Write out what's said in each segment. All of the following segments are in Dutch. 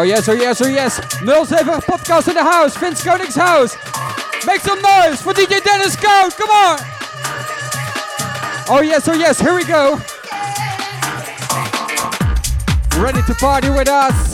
Oh, yes, oh yes, oh yes. 07 podcast in the house. Vince Koning's house. Make some noise for DJ Dennis Code. Come on. Oh yes, oh yes. Here we go. Ready to party with us.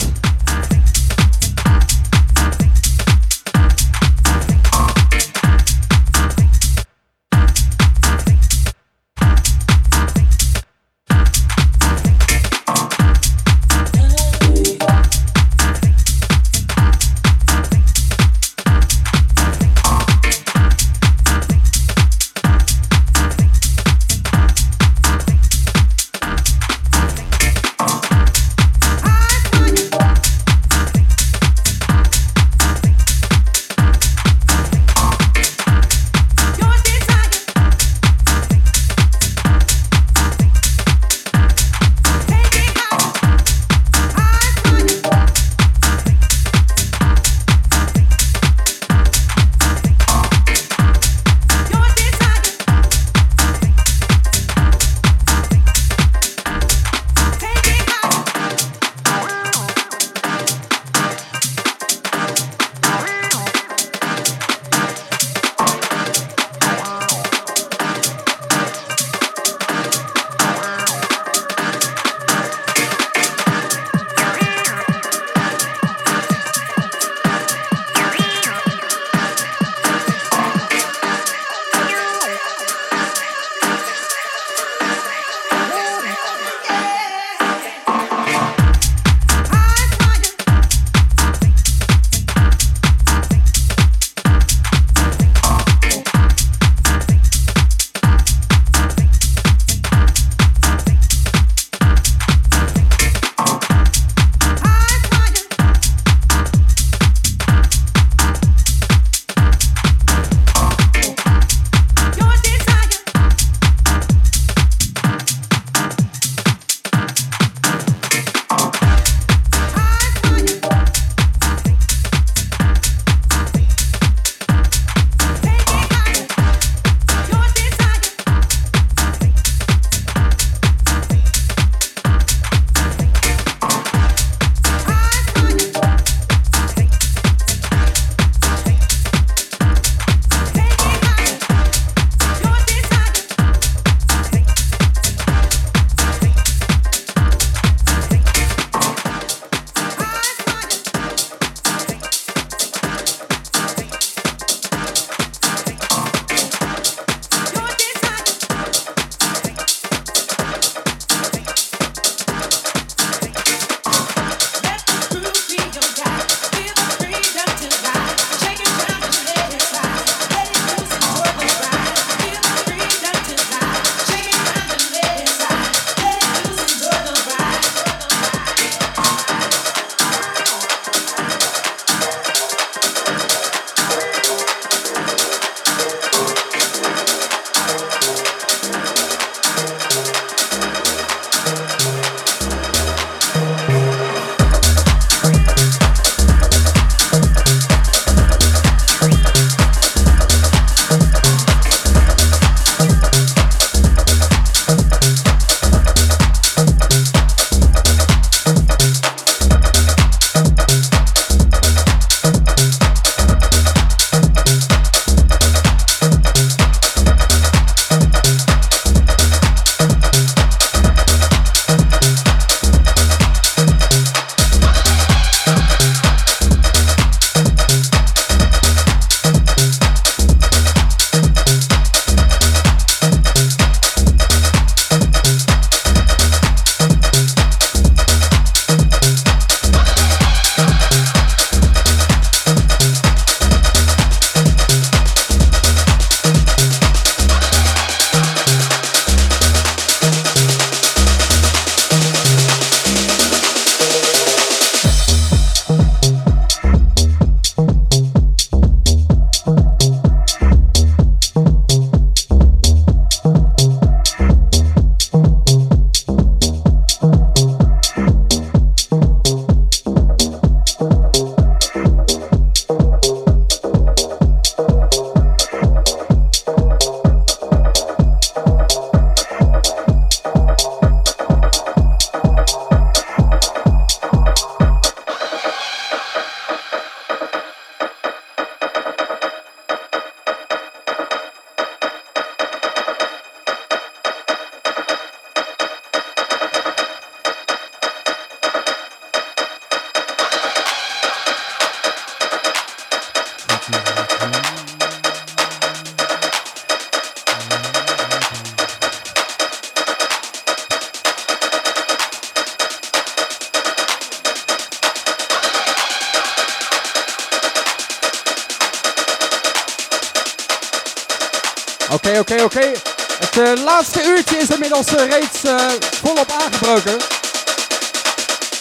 Oké, oké, oké. Het uh, laatste uurtje is inmiddels uh, reeds uh, volop aangebroken.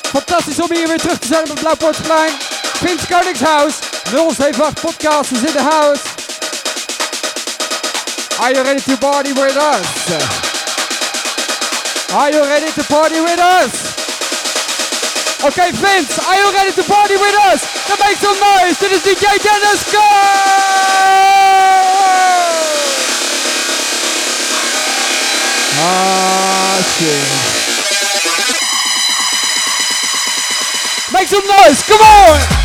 Fantastisch om hier weer terug te zijn op het Blauwpoortplein. Vince Koningshuis. 078 podcast is in the house. Are you ready to party with us? Are you ready to party with us? Okay, Vince, are you ready to party with us? Then make some noise. Dit is DJ Dennis. Go! Make some noise. Come on!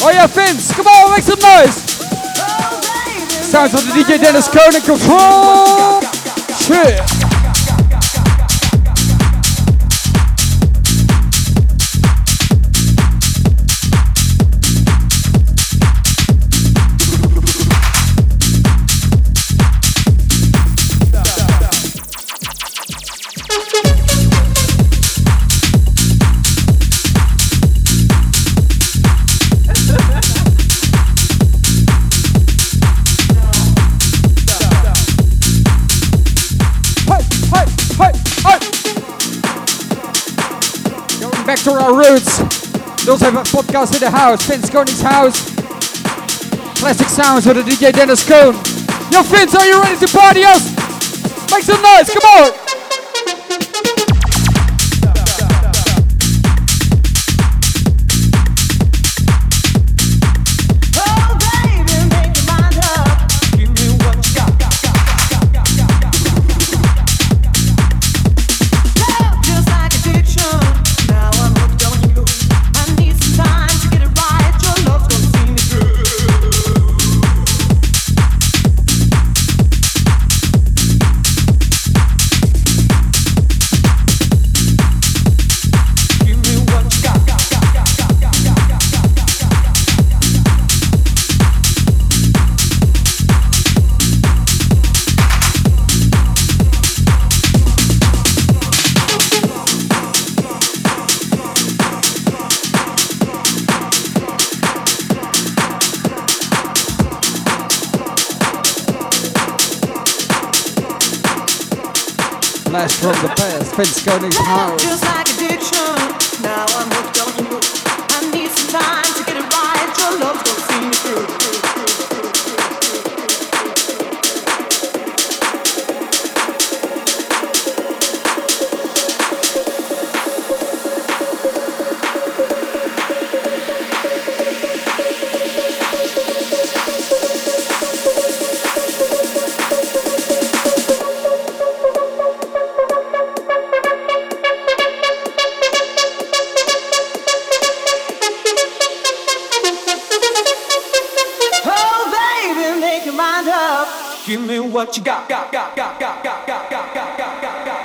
Oh yeah, Fins, come on, make some noise. Sounds of the DJ Dennis Conan control. Cheers. Shit. our roots. Those have a podcast in the house. Vince Koning's house. Classic sounds with the DJ Dennis Cone. Yo, Vince, are you ready to party us? Make some noise, come on! Koning's house. Just like addiction, now I'm hooked on what you got, got, got, got, got, got, got, got, got, got, got,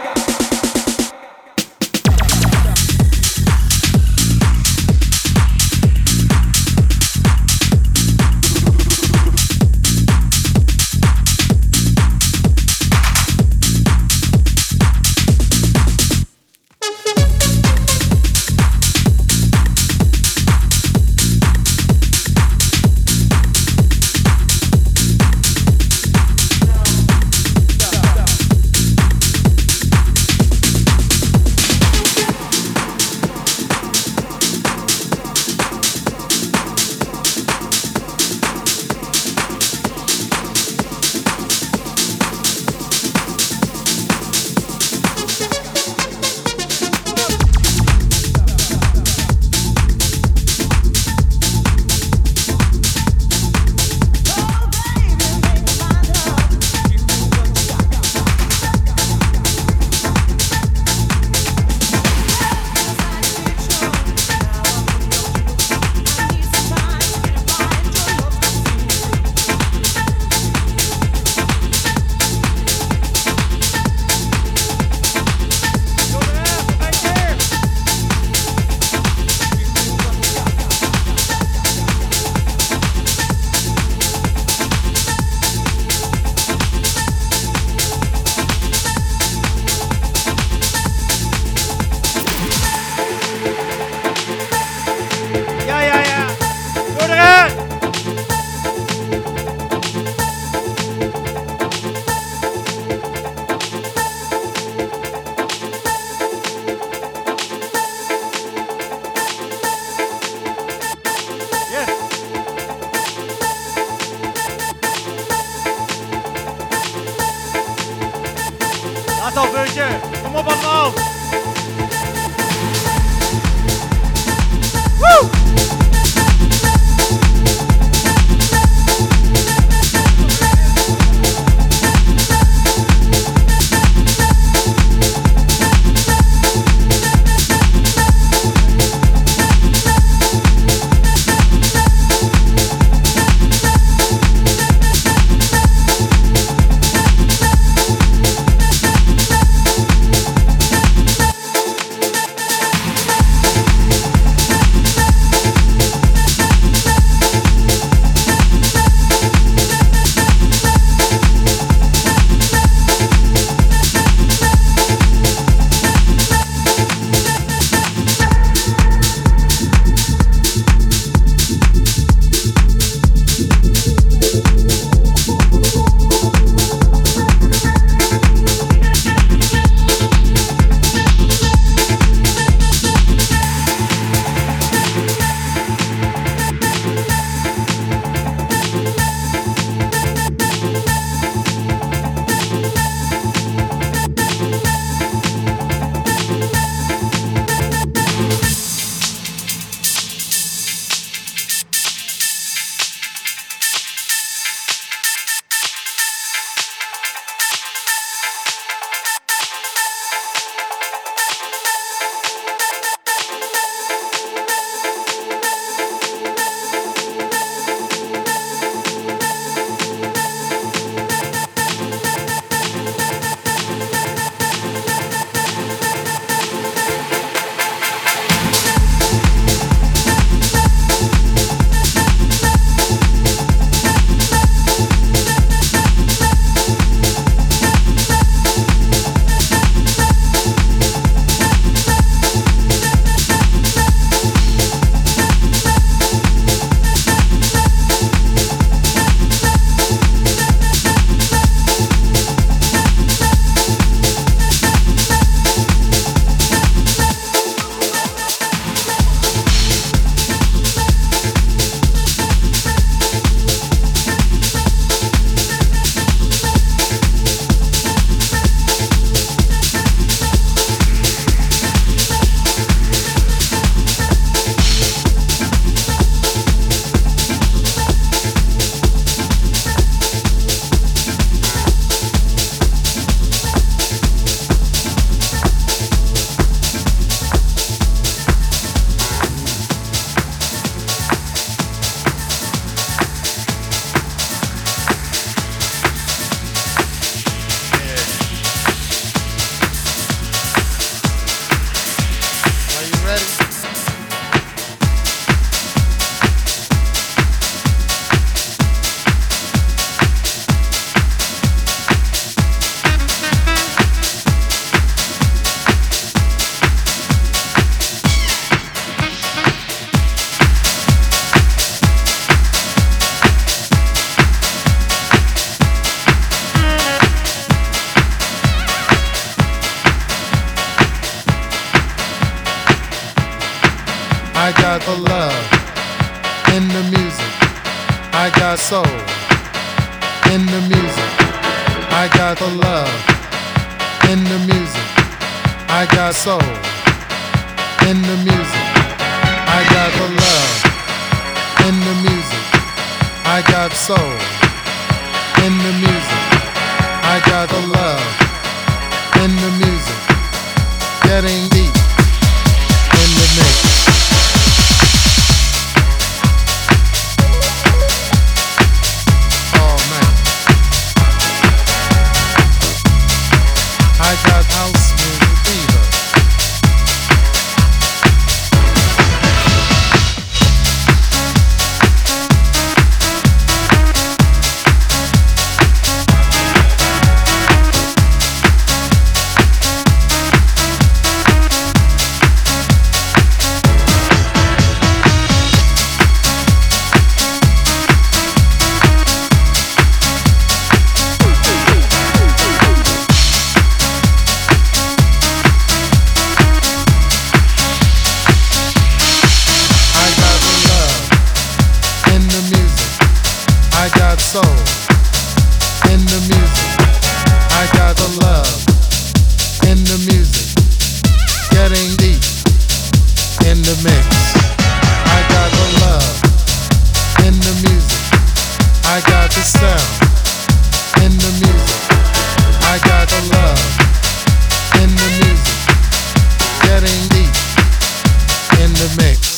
the mix.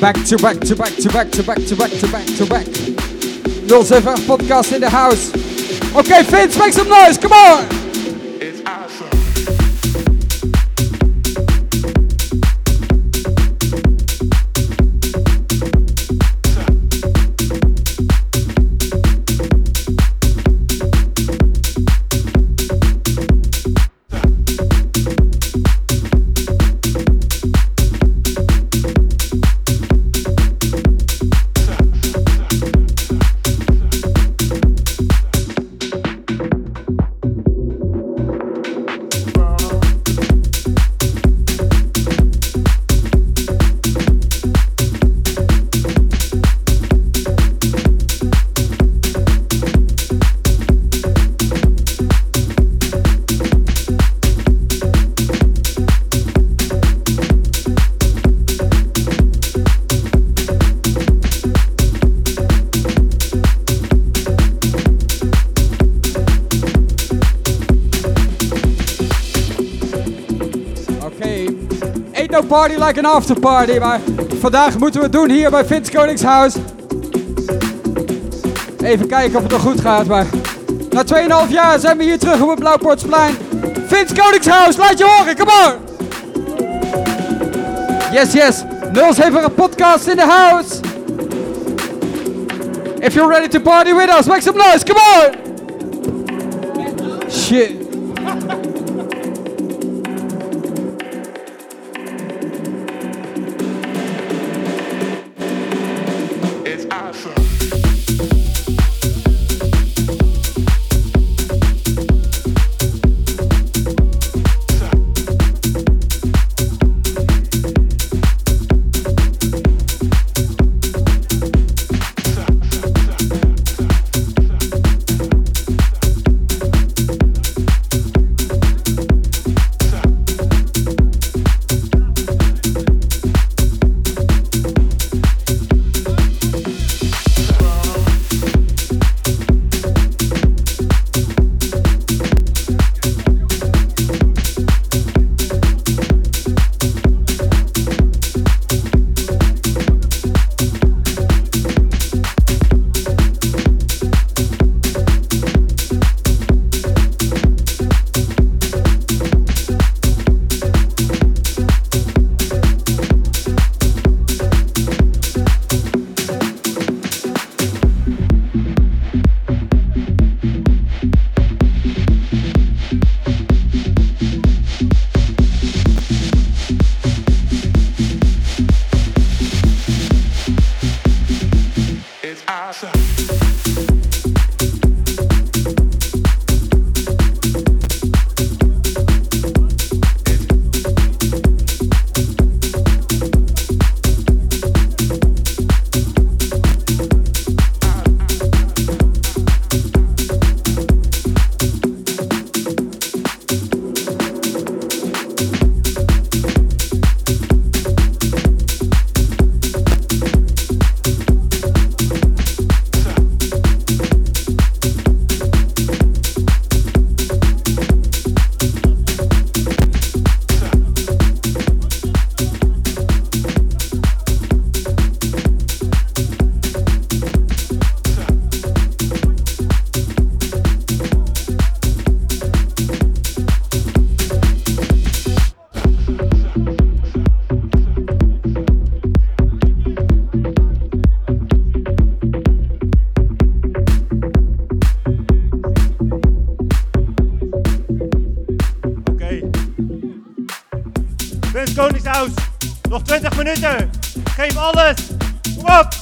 Back to back to back to back to back to back to back to back. Jules podcast in the house. Okay, Vince, make some noise. Come on. Party like an after party, maar vandaag moeten we het doen hier bij Vince Koningshuis. Even kijken of het nog goed gaat, maar na 2,5 jaar zijn we hier terug op het Blauwpoortsplein. Vince Koningshuis, laat je horen, come on! Yes, yes, Nuls heeft een podcast in the house. If you're ready to party with us, make some noise, come on! 20 minuten. Geef alles. Kom.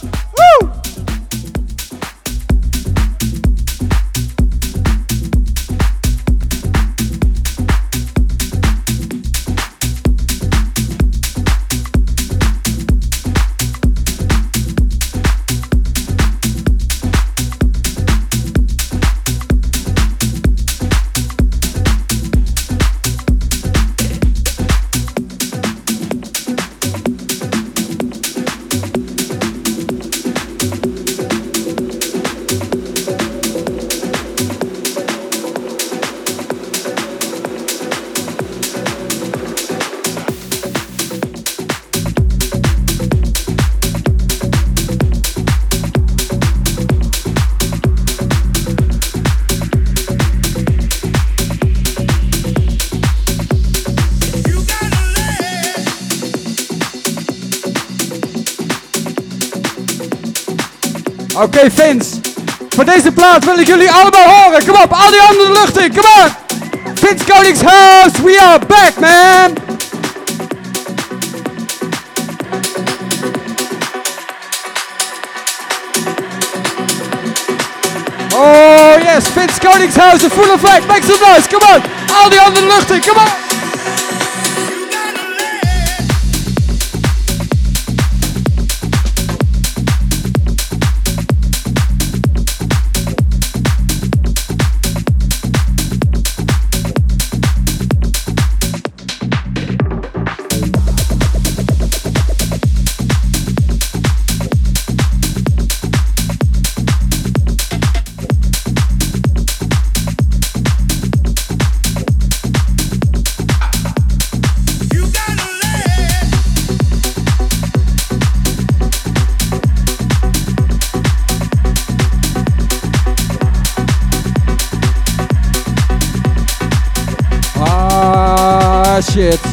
Oké, Vince. Voor deze plaat wil ik jullie allemaal horen. Kom op, al die handen de lucht in. Kom on. Vince Koningshuis, we are back, man. Oh yes, Vince Koningshuis in full effect. Make some noise, come on. Al die handen de lucht in, kom on.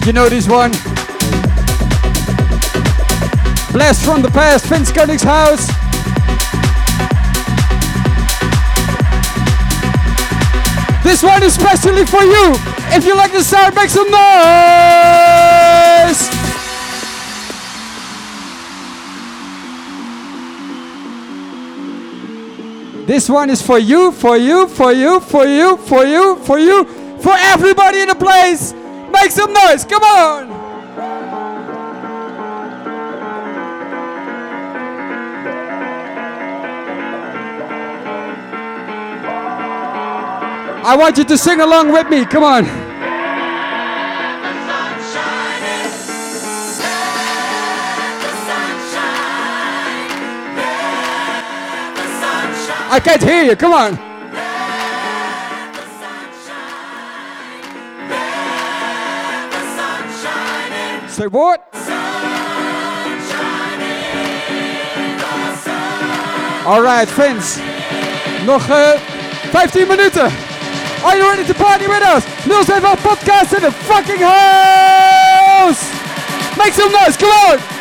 You know this one. Blast from the past, Vince Koenig's house. This one is specially for you. If you like the sound, make some noise. This one is for you, for you, for you, for you, for you, for you, for everybody in the place. Some noise, come on. I want you to sing along with me, come on. I can't hear you, come on. What? Alright, friends. Nog uh, 15 minuten. Are you ready to party with us? 071 podcast in the fucking house! Make some noise, come on!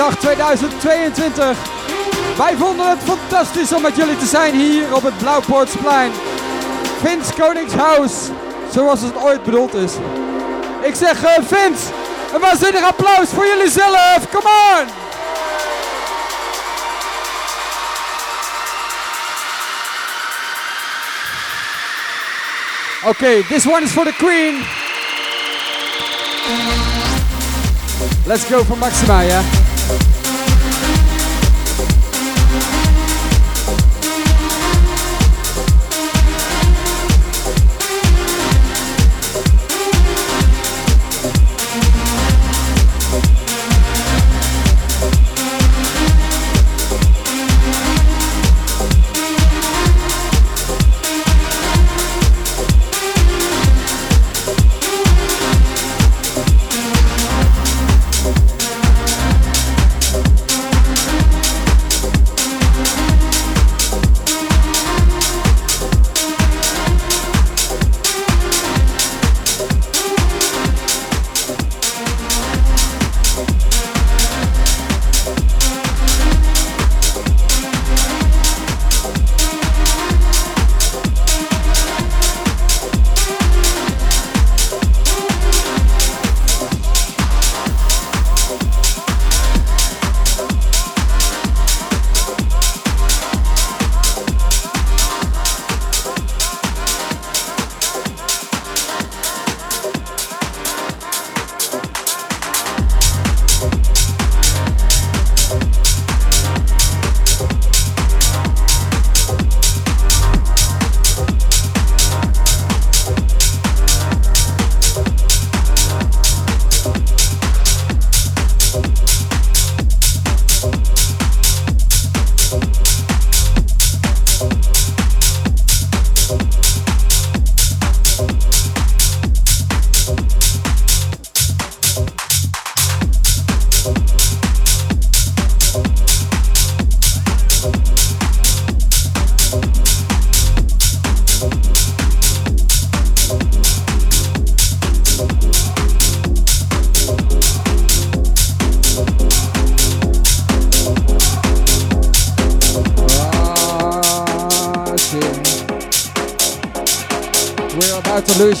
Koningsdag 2022. Wij vonden het fantastisch om met jullie te zijn hier op het Blauwpoortsplein. Vince Koningshuis, zoals het ooit bedoeld is. Ik zeg eh, Vince, een waanzinnig applaus voor jullie zelf. Come on! Okay, this one is for the Queen. Let's go for Maxima, yeah?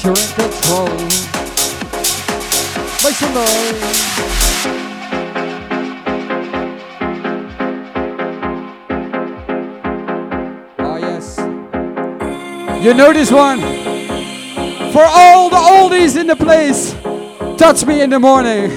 About to lose you in control. Make some noise. Ah. You know this one? For all the oldies in the place, touch me in the morning.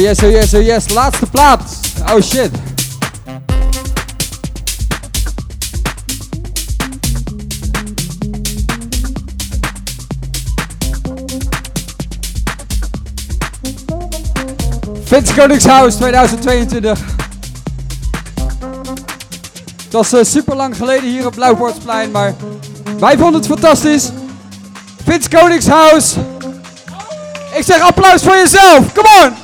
Yes, oh yes, oh yes. Laatste plaat. Oh shit. Vince Koningshuis 2022. Het was eh, super lang geleden hier op Blauwbordsplein, maar wij vonden het fantastisch. Vince Koningshuis. Ik zeg applaus voor jezelf. Come on.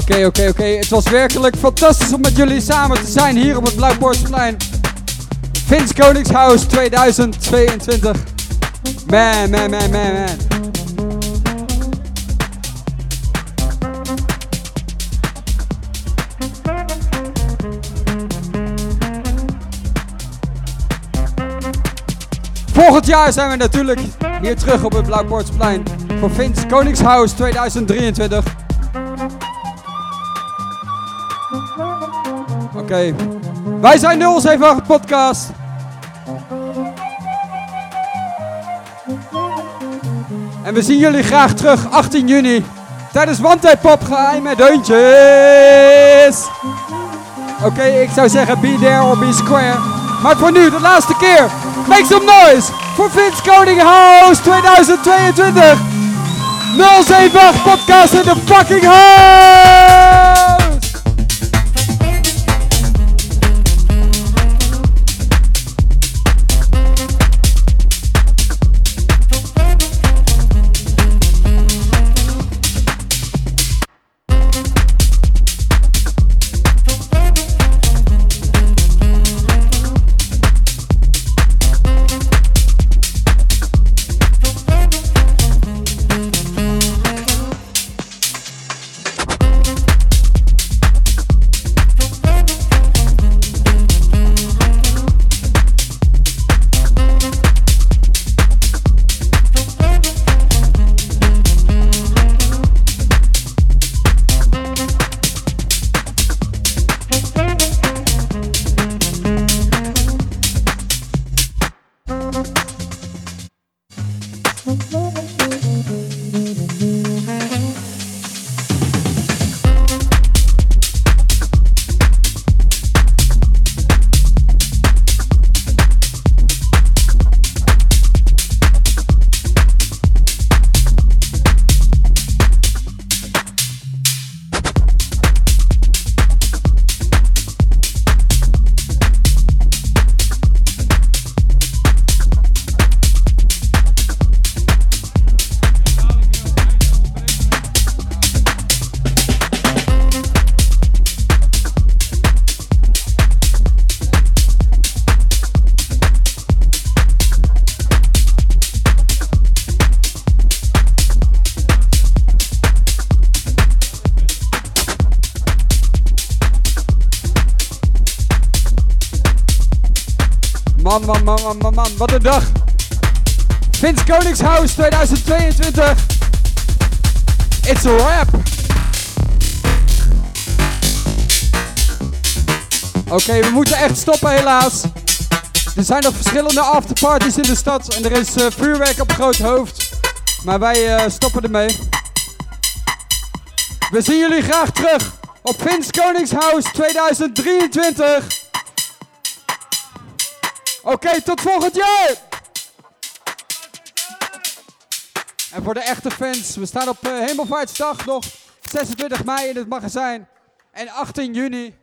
Oké, oké, oké. Het was werkelijk fantastisch om met jullie samen te zijn hier op het Blauwpoortsplein. Vince Koningshuis 2022. Man, man, man, man, man. Volgend jaar zijn we natuurlijk hier terug op het Blauwpoortsplein voor Vince Koningshuis 2023. Oké. Wij zijn 078 Podcast. En we zien jullie graag terug 18 juni tijdens One Pop deuntjes. Oké, ik zou zeggen be there or be square. Maar voor nu, de laatste keer. Make some noise voor Vince Koninghuis 2022. 078 Podcast in the fucking house. Oké, we moeten echt stoppen helaas. Er zijn nog verschillende afterparties in de stad en er is eh, vuurwerk op groot hoofd. Maar wij eh, stoppen ermee. We zien jullie graag terug op Vince Koningshuis 2023. Oké, tot volgend jaar! En voor de echte fans, we staan op uh, Hemelvaartsdag nog 26 mei in het magazijn. En 18 juni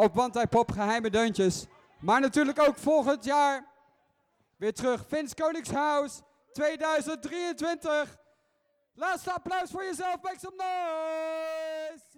op Wantai Pop Geheime Deuntjes. Maar natuurlijk ook volgend jaar weer terug. Vince Koningshuis 2023. Laatste applaus voor jezelf, make some noise!